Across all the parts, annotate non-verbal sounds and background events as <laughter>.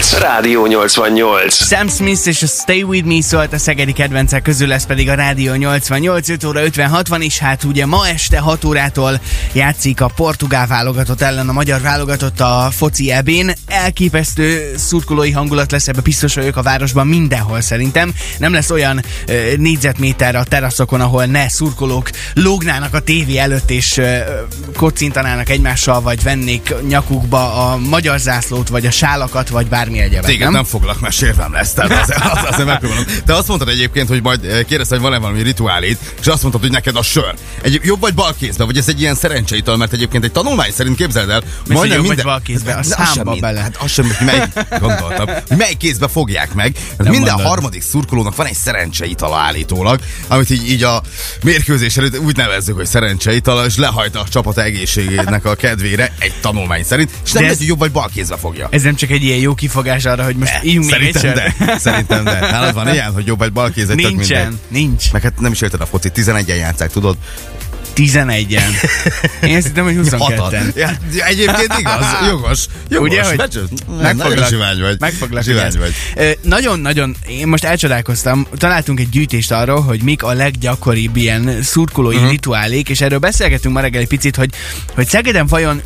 perc. Rádió 88. Sam Smith és a Stay With Me szólt a szegedi kedvencek közül, lesz pedig a Rádió 88, 5 óra 56 van, és hát ugye ma este 6 órától játszik a portugál válogatott ellen a magyar válogatott a foci ebén. Elképesztő szurkolói hangulat lesz ebbe biztos vagyok a városban mindenhol szerintem. Nem lesz olyan ö, négyzetméter a teraszokon, ahol ne szurkolók lógnának a tévé előtt és ö, kocintanának egymással, vagy vennék nyakukba a magyar zászlót, vagy a sálakat, vagy bármi egyebet. Téged nem? nem foglak, mert sérvem lesz. Tehát az, az, azért megpróbálom. Te azt mondtad egyébként, hogy majd eh, kérdezted, hogy van-e valami rituálét, és azt mondtad, hogy neked a sör. Egy jobb vagy bal kézbe, vagy ez egy ilyen szerencseital, mert egyébként egy tanulmány szerint képzeld el, hogy jobb vagy bal kézbe? A az számba bele. Hát az sem, hogy mely, gondoltam, hogy mely kézbe fogják meg. Mert minden mondod. harmadik szurkolónak van egy szerencseital állítólag, amit így, így a mérkőzés előtt úgy nevezzük, hogy szerencseital, és lehajt a csapat egészségének a kedvére egy tanulmány szerint, és nem De ez- jobb vagy bal kézbe fogja. Ez nem csak egy ilyen jó kifogás arra, hogy most ígyunk még Szerintem de. Szerintem de. Nálad van ilyen, hogy jobb vagy bal kéz, Nincsen, mindegy. nincs. Meg hát nem is érted a foci, 11-en játszák, tudod? 11-en. Én azt hittem, hogy <laughs> 22-en. Ja, egyébként igaz, jogos. jogos. Ugye, hogy megfoglak. Zsivány vagy. Megfoglak, Zsivány vagy. Nagyon-nagyon, én most elcsodálkoztam, találtunk egy gyűjtést arról, hogy mik a leggyakoribb ilyen szurkolói uh-huh. rituálék, és erről beszélgetünk ma reggel egy picit, hogy, hogy Szegeden vajon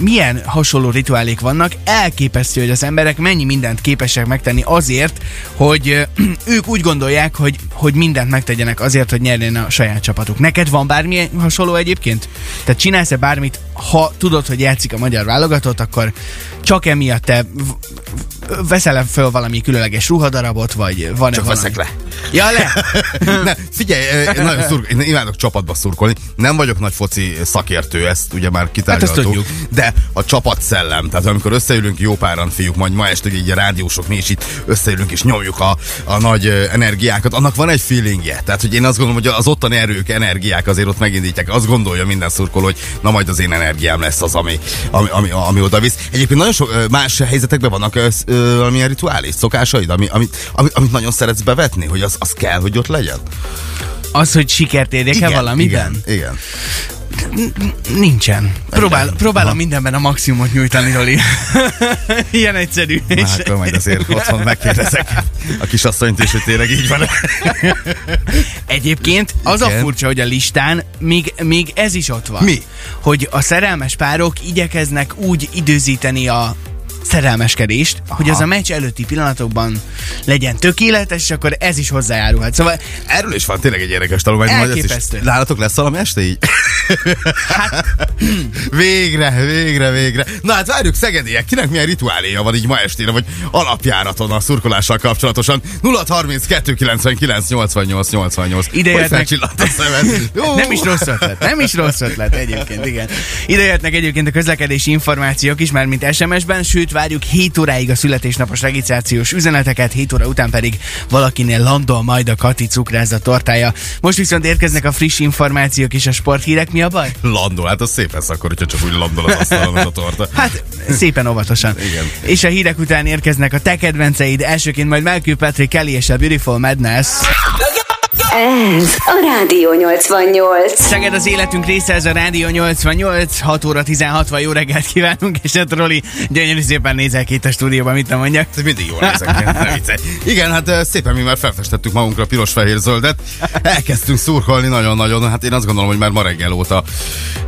milyen hasonló rituálék vannak. Elképesztő, hogy az emberek mennyi mindent képesek megtenni azért, hogy <clears throat> ők úgy gondolják, hogy, hogy mindent megtegyenek azért, hogy nyerjen a saját csapatuk. Neked van bármilyen hasonló egyébként? Tehát csinálsz-e bármit, ha tudod, hogy játszik a magyar válogatott, akkor csak emiatt te veszel föl valami különleges ruhadarabot, vagy van-e Csak valami? veszek le. Ja, le! <laughs> ne, figyelj, én nagyon szurk, én imádok csapatba szurkolni. Nem vagyok nagy foci szakértő, ezt ugye már kitárgyaltuk. Hát de a csapat szellem, tehát amikor összeülünk jó páran fiúk, majd ma este ugye így a rádiósok mi is itt összeülünk és nyomjuk a, a nagy energiákat, annak van egy feelingje. Tehát, hogy én azt gondolom, hogy az ottani erők, energiák azért ott megindítják. Azt gondolja minden szurkoló, hogy na majd az én energiám lesz az, ami, ami, ami, ami oda visz. Egyébként nagyon sok más helyzetekben vannak valamilyen rituális szokásaid, ami, amit, amit, amit nagyon szeretsz bevetni, hogy az, az kell, hogy ott legyen. Az, hogy sikert érjek el valamiben? Igen, igen. Nincsen. Próbál, próbálom mindenben a maximumot nyújtani, Roli. <laughs> Ilyen egyszerű. Na, És akkor majd azért otthon megkérdezek a kisasszonyt is, hogy tényleg így van. Egyébként az a Igen. furcsa, hogy a listán még, még ez is ott van. Mi? Hogy a szerelmes párok igyekeznek úgy időzíteni a szerelmeskedést, Aha. hogy az a meccs előtti pillanatokban legyen tökéletes, és akkor ez is hozzájárulhat. Szóval Erről is van tényleg egy érdekes tanulmány. majd ezt is- Elképesztő. Nálatok lesz valami este így? Hát <laughs> Végre, végre, végre. Na hát várjuk, szegediek, kinek milyen rituáléja van így ma estére, vagy alapjáraton a szurkolással kapcsolatosan. 0632 99 88 88. Ide jöhetnek- a szemed. <laughs> Nem is rossz ötlet, nem is rossz ötlet egyébként, igen. Ide jöhetnek egyébként a közlekedési információk is, már mint SMS-ben, sőt várjuk 7 óráig a születésnapos regisztrációs üzeneteket, 7 óra után pedig valakinél landol majd a Kati cukrászda tortája. Most viszont érkeznek a friss információk és a sporthírek, mi a baj? Landol, hát az szép lesz akkor, hogyha csak úgy landol az asztalon az a torta. <laughs> Hát szépen óvatosan. Igen. És a hírek után érkeznek a te kedvenceid, elsőként majd Melkül Patrick Kelly és a Beautiful Madness. Ez a Rádió 88. Szeged az életünk része, ez a Rádió 88, 6 óra 16 van, jó reggelt kívánunk, és hát Roli, gyönyörű szépen nézel ki itt a stúdióban, mit nem mondjak. Ez mindig jól nézek. <laughs> Igen, hát szépen mi már felfestettük magunkra piros-fehér-zöldet. Elkezdtünk szurkolni nagyon-nagyon. Hát én azt gondolom, hogy már ma reggel óta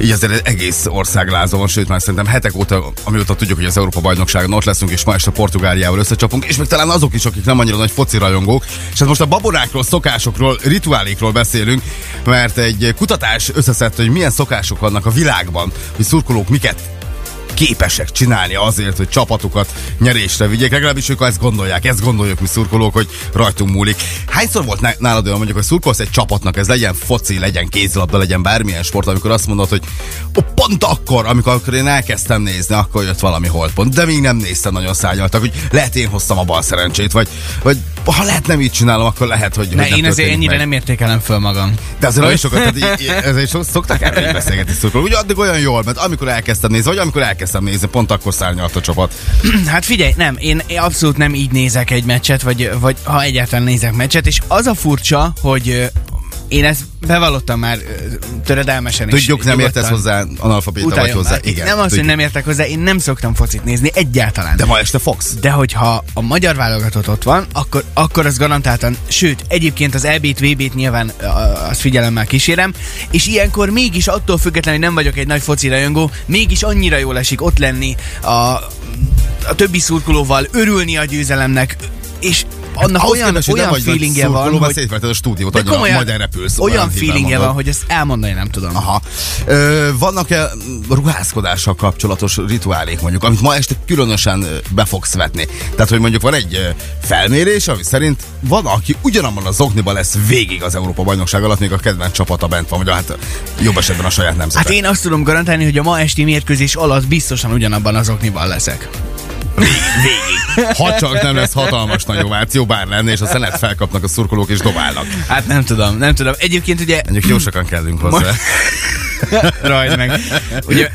így azért egész ország lázon van, sőt már szerintem hetek óta, amióta tudjuk, hogy az Európa bajnokságon ott leszünk, és ma este Portugáliával összecsapunk, és még talán azok is, akik nem annyira nagy foci rajongók. És hát most a babonákról, szokásokról, rituálékról beszélünk, mert egy kutatás összeszedte, hogy milyen szokások vannak a világban, hogy szurkolók miket képesek csinálni azért, hogy csapatukat nyerésre vigyék. Legalábbis ők ezt gondolják, ezt gondoljuk mi szurkolók, hogy rajtunk múlik. Hányszor volt ná- nálad olyan mondjuk, hogy szurkolsz egy csapatnak, ez legyen foci, legyen kézilabda, legyen bármilyen sport, amikor azt mondod, hogy ó, pont akkor, amikor, amikor én elkezdtem nézni, akkor jött valami holdpont, de még nem néztem, nagyon szárnyaltak, hogy lehet én hoztam a bal szerencsét, vagy, vagy ha lehet nem így csinálom, akkor lehet, hogy, Ne, hogy én azért ennyire meg. nem értékelem föl magam. De azért nagyon sokat, tehát így, ezért szoktak erről beszélgetni szurkolók. Ugye addig olyan jól, mert amikor elkezdtem nézni, vagy amikor elkezdtem nézni, pont akkor szárnyalt a csapat. <clears throat> Hát figyelj, nem, én abszolút nem így nézek egy meccset, vagy, vagy ha egyáltalán nézek meccset, és az a furcsa, hogy Én ezt bevallottam már töredelmesen is. Tudjuk, nem értesz hozzá, analfabéta vagy hozzá. már. Igen, nem az, hogy tudjuk. nem értek hozzá, én nem szoktam focit nézni egyáltalán. De ma este fogsz. De hogyha a magyar válogatott ott van, akkor, akkor az garantáltan, sőt, egyébként az EB-t, VB-t nyilván azt figyelemmel kísérem, és ilyenkor mégis attól függetlenül, hogy nem vagyok egy nagy foci rajongó, mégis annyira jól esik ott lenni a, a többi szurkolóval, örülni a győzelemnek, és annak Ahhoz olyan, képest, nem olyan nagy feelingje van, hogy szétverted a stúdiót, annyira komolyan, majd repülsz. olyan feelingje van, hogy ezt elmondani nem tudom. Aha. Ö, vannak-e ruházkodással kapcsolatos rituálék mondjuk, amit ma este különösen be fogsz vetni? Tehát, hogy mondjuk van egy felmérés, ami szerint van, aki ugyanabban az okniban lesz végig az Európa bajnokság alatt, még a kedvenc csapata bent van, vagy hát jobb esetben a saját nemzete. Hát én azt tudom garantálni, hogy a ma esti mérkőzés alatt biztosan ugyanabban az okniban leszek. Végig. Ha csak nem lesz hatalmas nagy ováció, bár lenne, és a szenet felkapnak a szurkolók és dobálnak. Hát nem tudom, nem tudom. Egyébként ugye Mondjuk jó sokan kellünk hozzá. <laughs> Rajt meg. Ugye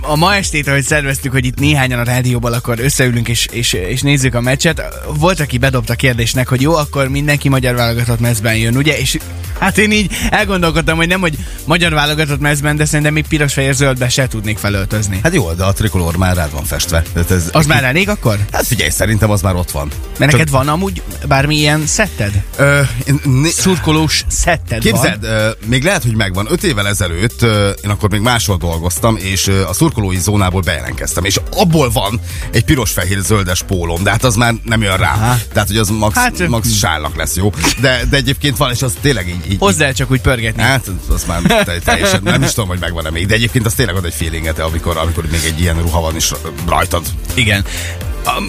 a ma estét, ahogy szerveztük, hogy itt néhányan a rádióban, akkor összeülünk és, és, és nézzük a meccset. Volt, aki bedobta kérdésnek, hogy jó, akkor mindenki magyar válogatott mezben jön, ugye? És hát én így elgondolkodtam, hogy nem, hogy magyar válogatott mezben, de szerintem még piros-fehér-zöldbe se tudnék felöltözni. Hát jó, de a trikolór már rád van festve. Tehát ez, Az már elég akkor? Hát figyelj, szerintem az már ott van. Mert neked van amúgy bármilyen szetted? Ö, né- Szurkolós szetted Képzeld, ö, még lehet, hogy megvan. Öt évvel ezelőtt ö, én akkor még máshol dolgoztam, és ö, a szurkolói zónából bejelentkeztem, és abból van egy piros-fehér-zöldes pólom, de hát az már nem jön rá. Aha. Tehát, hogy az max, Hát, max sálnak lesz jó. De, de egyébként van, és az tényleg így... így Hozzá csak úgy pörgetni. Hát, az már te- teljesen, nem is tudom, hogy megvan-e még, de egyébként az tényleg ad egy feelinget, amikor, amikor még egy ilyen ruha van is rajtad. Igen.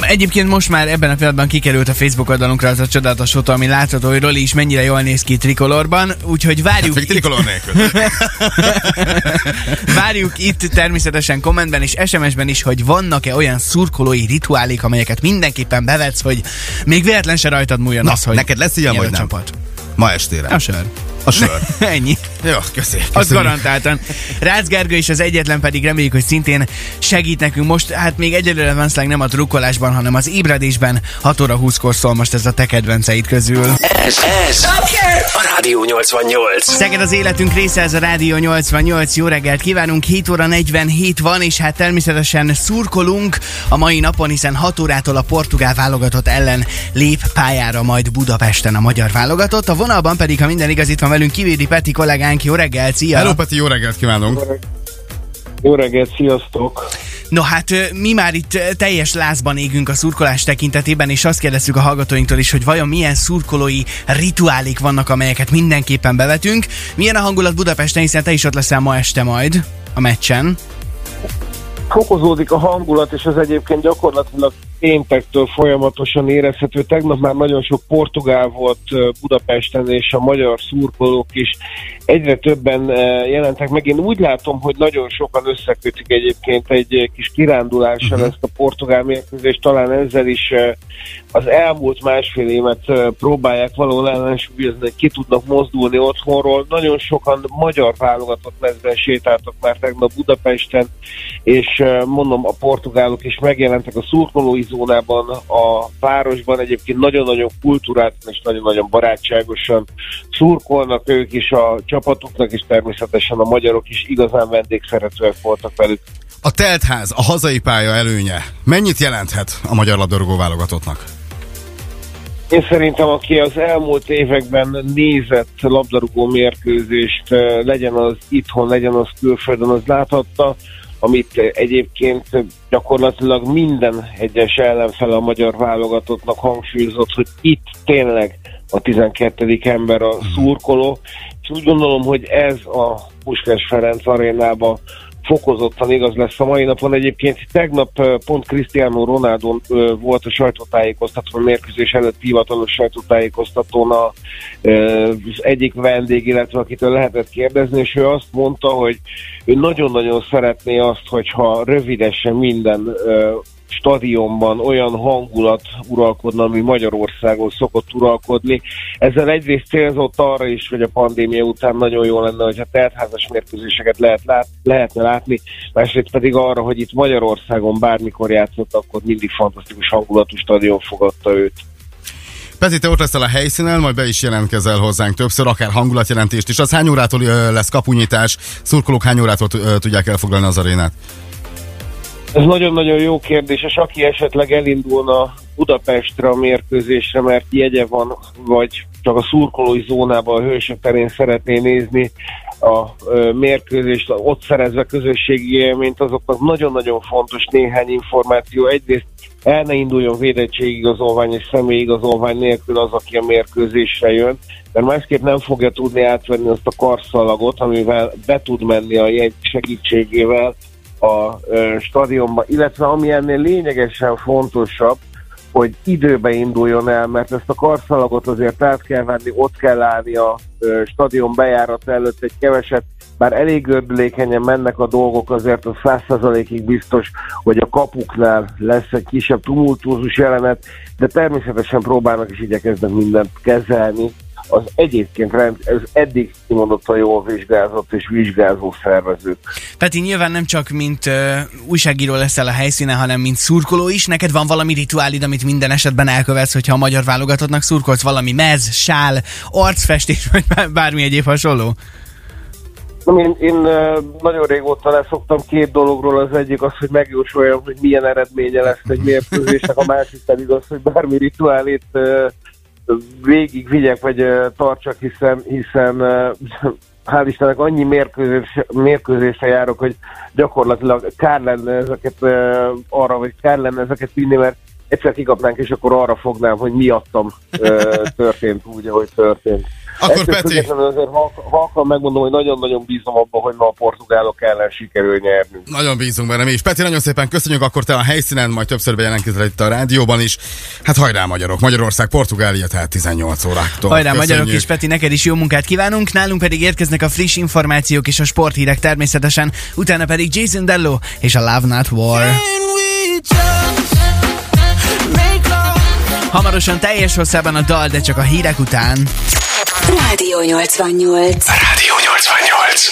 Egyébként most már ebben a pillanatban kikerült a Facebook oldalunkra az a csodálatos fotó, ami látható, hogy Roli is mennyire jól néz ki trikolorban, úgyhogy várjuk, itt, trikolor nélkül. <laughs> várjuk itt természetesen kommentben és SMS-ben is, hogy vannak-e olyan szurkolói rituálék, amelyeket mindenképpen bevetsz, hogy még véletlen se rajtad múljon Na, az, hogy neked lesz ilyen, vagy nem? csapat. Ma estére. A sör. A sör. <laughs> Ennyi. Jó, köszi. Az garantáltan. Rácz Gergő is az egyetlen pedig reméljük, hogy szintén segít nekünk. Most hát még egyelőre van szlág nem a drukkolásban, hanem az ébredésben. 6 óra 20-kor szól most ez a te kedvenceid közül. Ez, ez a Rádió 88. Szeged az életünk része, ez a Rádió 88. Jó reggelt kívánunk, 7 óra 47 van, és hát természetesen szurkolunk a mai napon, hiszen 6 órától a portugál válogatott ellen lép pályára majd Budapesten a magyar válogatott. A vonalban pedig, ha minden igaz, itt van velünk Kivédi Peti kollégánk. Jó reggelt, szia! Hello, Peti, jó reggelt kívánunk. Jó reggelt, sziasztok! No hát mi már itt teljes lázban égünk a szurkolás tekintetében, és azt kérdezzük a hallgatóinktól is, hogy vajon milyen szurkolói rituálék vannak, amelyeket mindenképpen bevetünk. Milyen a hangulat Budapesten, hiszen te is ott leszel ma este majd a meccsen. Fokozódik a hangulat, és ez egyébként gyakorlatilag péntektől folyamatosan érezhető. Tegnap már nagyon sok portugál volt Budapesten, és a magyar szurkolók is egyre többen ö, jelentek meg. Én úgy látom, hogy nagyon sokan összekötik egyébként egy ö, kis kirándulással uh-huh. ezt a portugál mérkőzést, talán ezzel is ö, az elmúlt másfél évet próbálják valahol ellensúlyozni, hogy ki tudnak mozdulni otthonról. Nagyon sokan magyar válogatott mezben sétáltak már tegnap Budapesten, és mondom, a portugálok is megjelentek a szurkolói zónában, a városban egyébként nagyon-nagyon kultúráltan és nagyon-nagyon barátságosan szurkolnak ők is a csapatuknak, és természetesen a magyarok is igazán vendégszeretőek voltak velük. A teltház, a hazai pálya előnye mennyit jelenthet a magyar labdarúgó válogatottnak? Én szerintem, aki az elmúlt években nézett labdarúgó mérkőzést, eh, legyen az itthon, legyen az külföldön, az láthatta, amit egyébként gyakorlatilag minden egyes ellenfele a magyar válogatottnak hangsúlyozott, hogy itt tényleg a 12. ember a szurkoló, és úgy gondolom, hogy ez a Puskás Ferenc arénába fokozottan igaz lesz a mai napon. Egyébként tegnap pont Cristiano Ronaldo volt a sajtótájékoztatón, a mérkőzés előtt hivatalos sajtótájékoztatón a, az egyik vendég, illetve akitől lehetett kérdezni, és ő azt mondta, hogy ő nagyon-nagyon szeretné azt, hogyha rövidesen minden stadionban olyan hangulat uralkodna, ami Magyarországon szokott uralkodni. Ezzel egyrészt célzott arra is, hogy a pandémia után nagyon jó lenne, hogyha teltházas mérkőzéseket lehet lát, lehetne látni, másrészt pedig arra, hogy itt Magyarországon bármikor játszott, akkor mindig fantasztikus hangulatú stadion fogadta őt. Peti, te ott leszel a helyszínen, majd be is jelentkezel hozzánk többször, akár hangulatjelentést is. Az hány órától lesz kapunyítás, szurkolók hány órától tudják elfoglalni az arénát? Ez nagyon-nagyon jó kérdés, és aki esetleg elindulna Budapestre a mérkőzésre, mert jegye van, vagy csak a szurkolói zónában a hősök terén szeretné nézni a mérkőzést, ott szerezve közösségi élményt, azoknak nagyon-nagyon fontos néhány információ. Egyrészt el ne induljon védettségigazolvány és személyigazolvány nélkül az, aki a mérkőzésre jön, mert másképp nem fogja tudni átvenni azt a karszalagot, amivel be tud menni a jegy segítségével a stadionba, illetve ami ennél lényegesen fontosabb, hogy időbe induljon el, mert ezt a karszalagot azért át kell venni, ott kell állni a stadion bejárat előtt egy keveset, bár elég gördülékenyen mennek a dolgok, azért a 100%-ig biztos, hogy a kapuknál lesz egy kisebb tumultuózus jelenet, de természetesen próbálnak és igyekeznek mindent kezelni, az egyébként rend, ez eddig kimondottan jól vizsgázott és vizsgázó szervezők. Peti, nyilván nem csak mint uh, újságíró leszel a helyszínen, hanem mint szurkoló is. Neked van valami rituálid, amit minden esetben elkövetsz, hogyha a magyar válogatottnak szurkolsz? Valami mez, sál, arcfestés, <laughs> vagy bármi egyéb hasonló? Én, én nagyon régóta leszoktam két dologról, az egyik az, hogy megjósoljam, hogy milyen eredménye lesz egy mérkőzésnek, a másik pedig az, hogy bármi rituálét végig vigyek, vagy tartsak, hiszen, hiszen <laughs> hál' Istennek annyi mérkőzés, mérkőzésre járok, hogy gyakorlatilag kár lenne ezeket arra, vagy kár lenne ezeket vinni, mert egyszer kikapnánk, és akkor arra fognám, hogy miattam <laughs> történt úgy, ahogy történt. Akkor Peti... Azért halkan megmondom, hogy nagyon-nagyon bízom abban, hogy ma a portugálok ellen sikerül nyernünk. Nagyon bízunk benne mi is. Peti, nagyon szépen köszönjük, akkor te a helyszínen, majd többször bejelentkezel itt a rádióban is. Hát hajrá magyarok, Magyarország, Portugália, tehát 18 óráktól. Hajrá köszönjük. magyarok, és Peti, neked is jó munkát kívánunk. Nálunk pedig érkeznek a friss információk és a sporthírek természetesen, utána pedig Jason Dello és a Love Not War. Hamarosan teljes hosszában a dal, de csak a hírek után. Rádió 88. Rádió 88.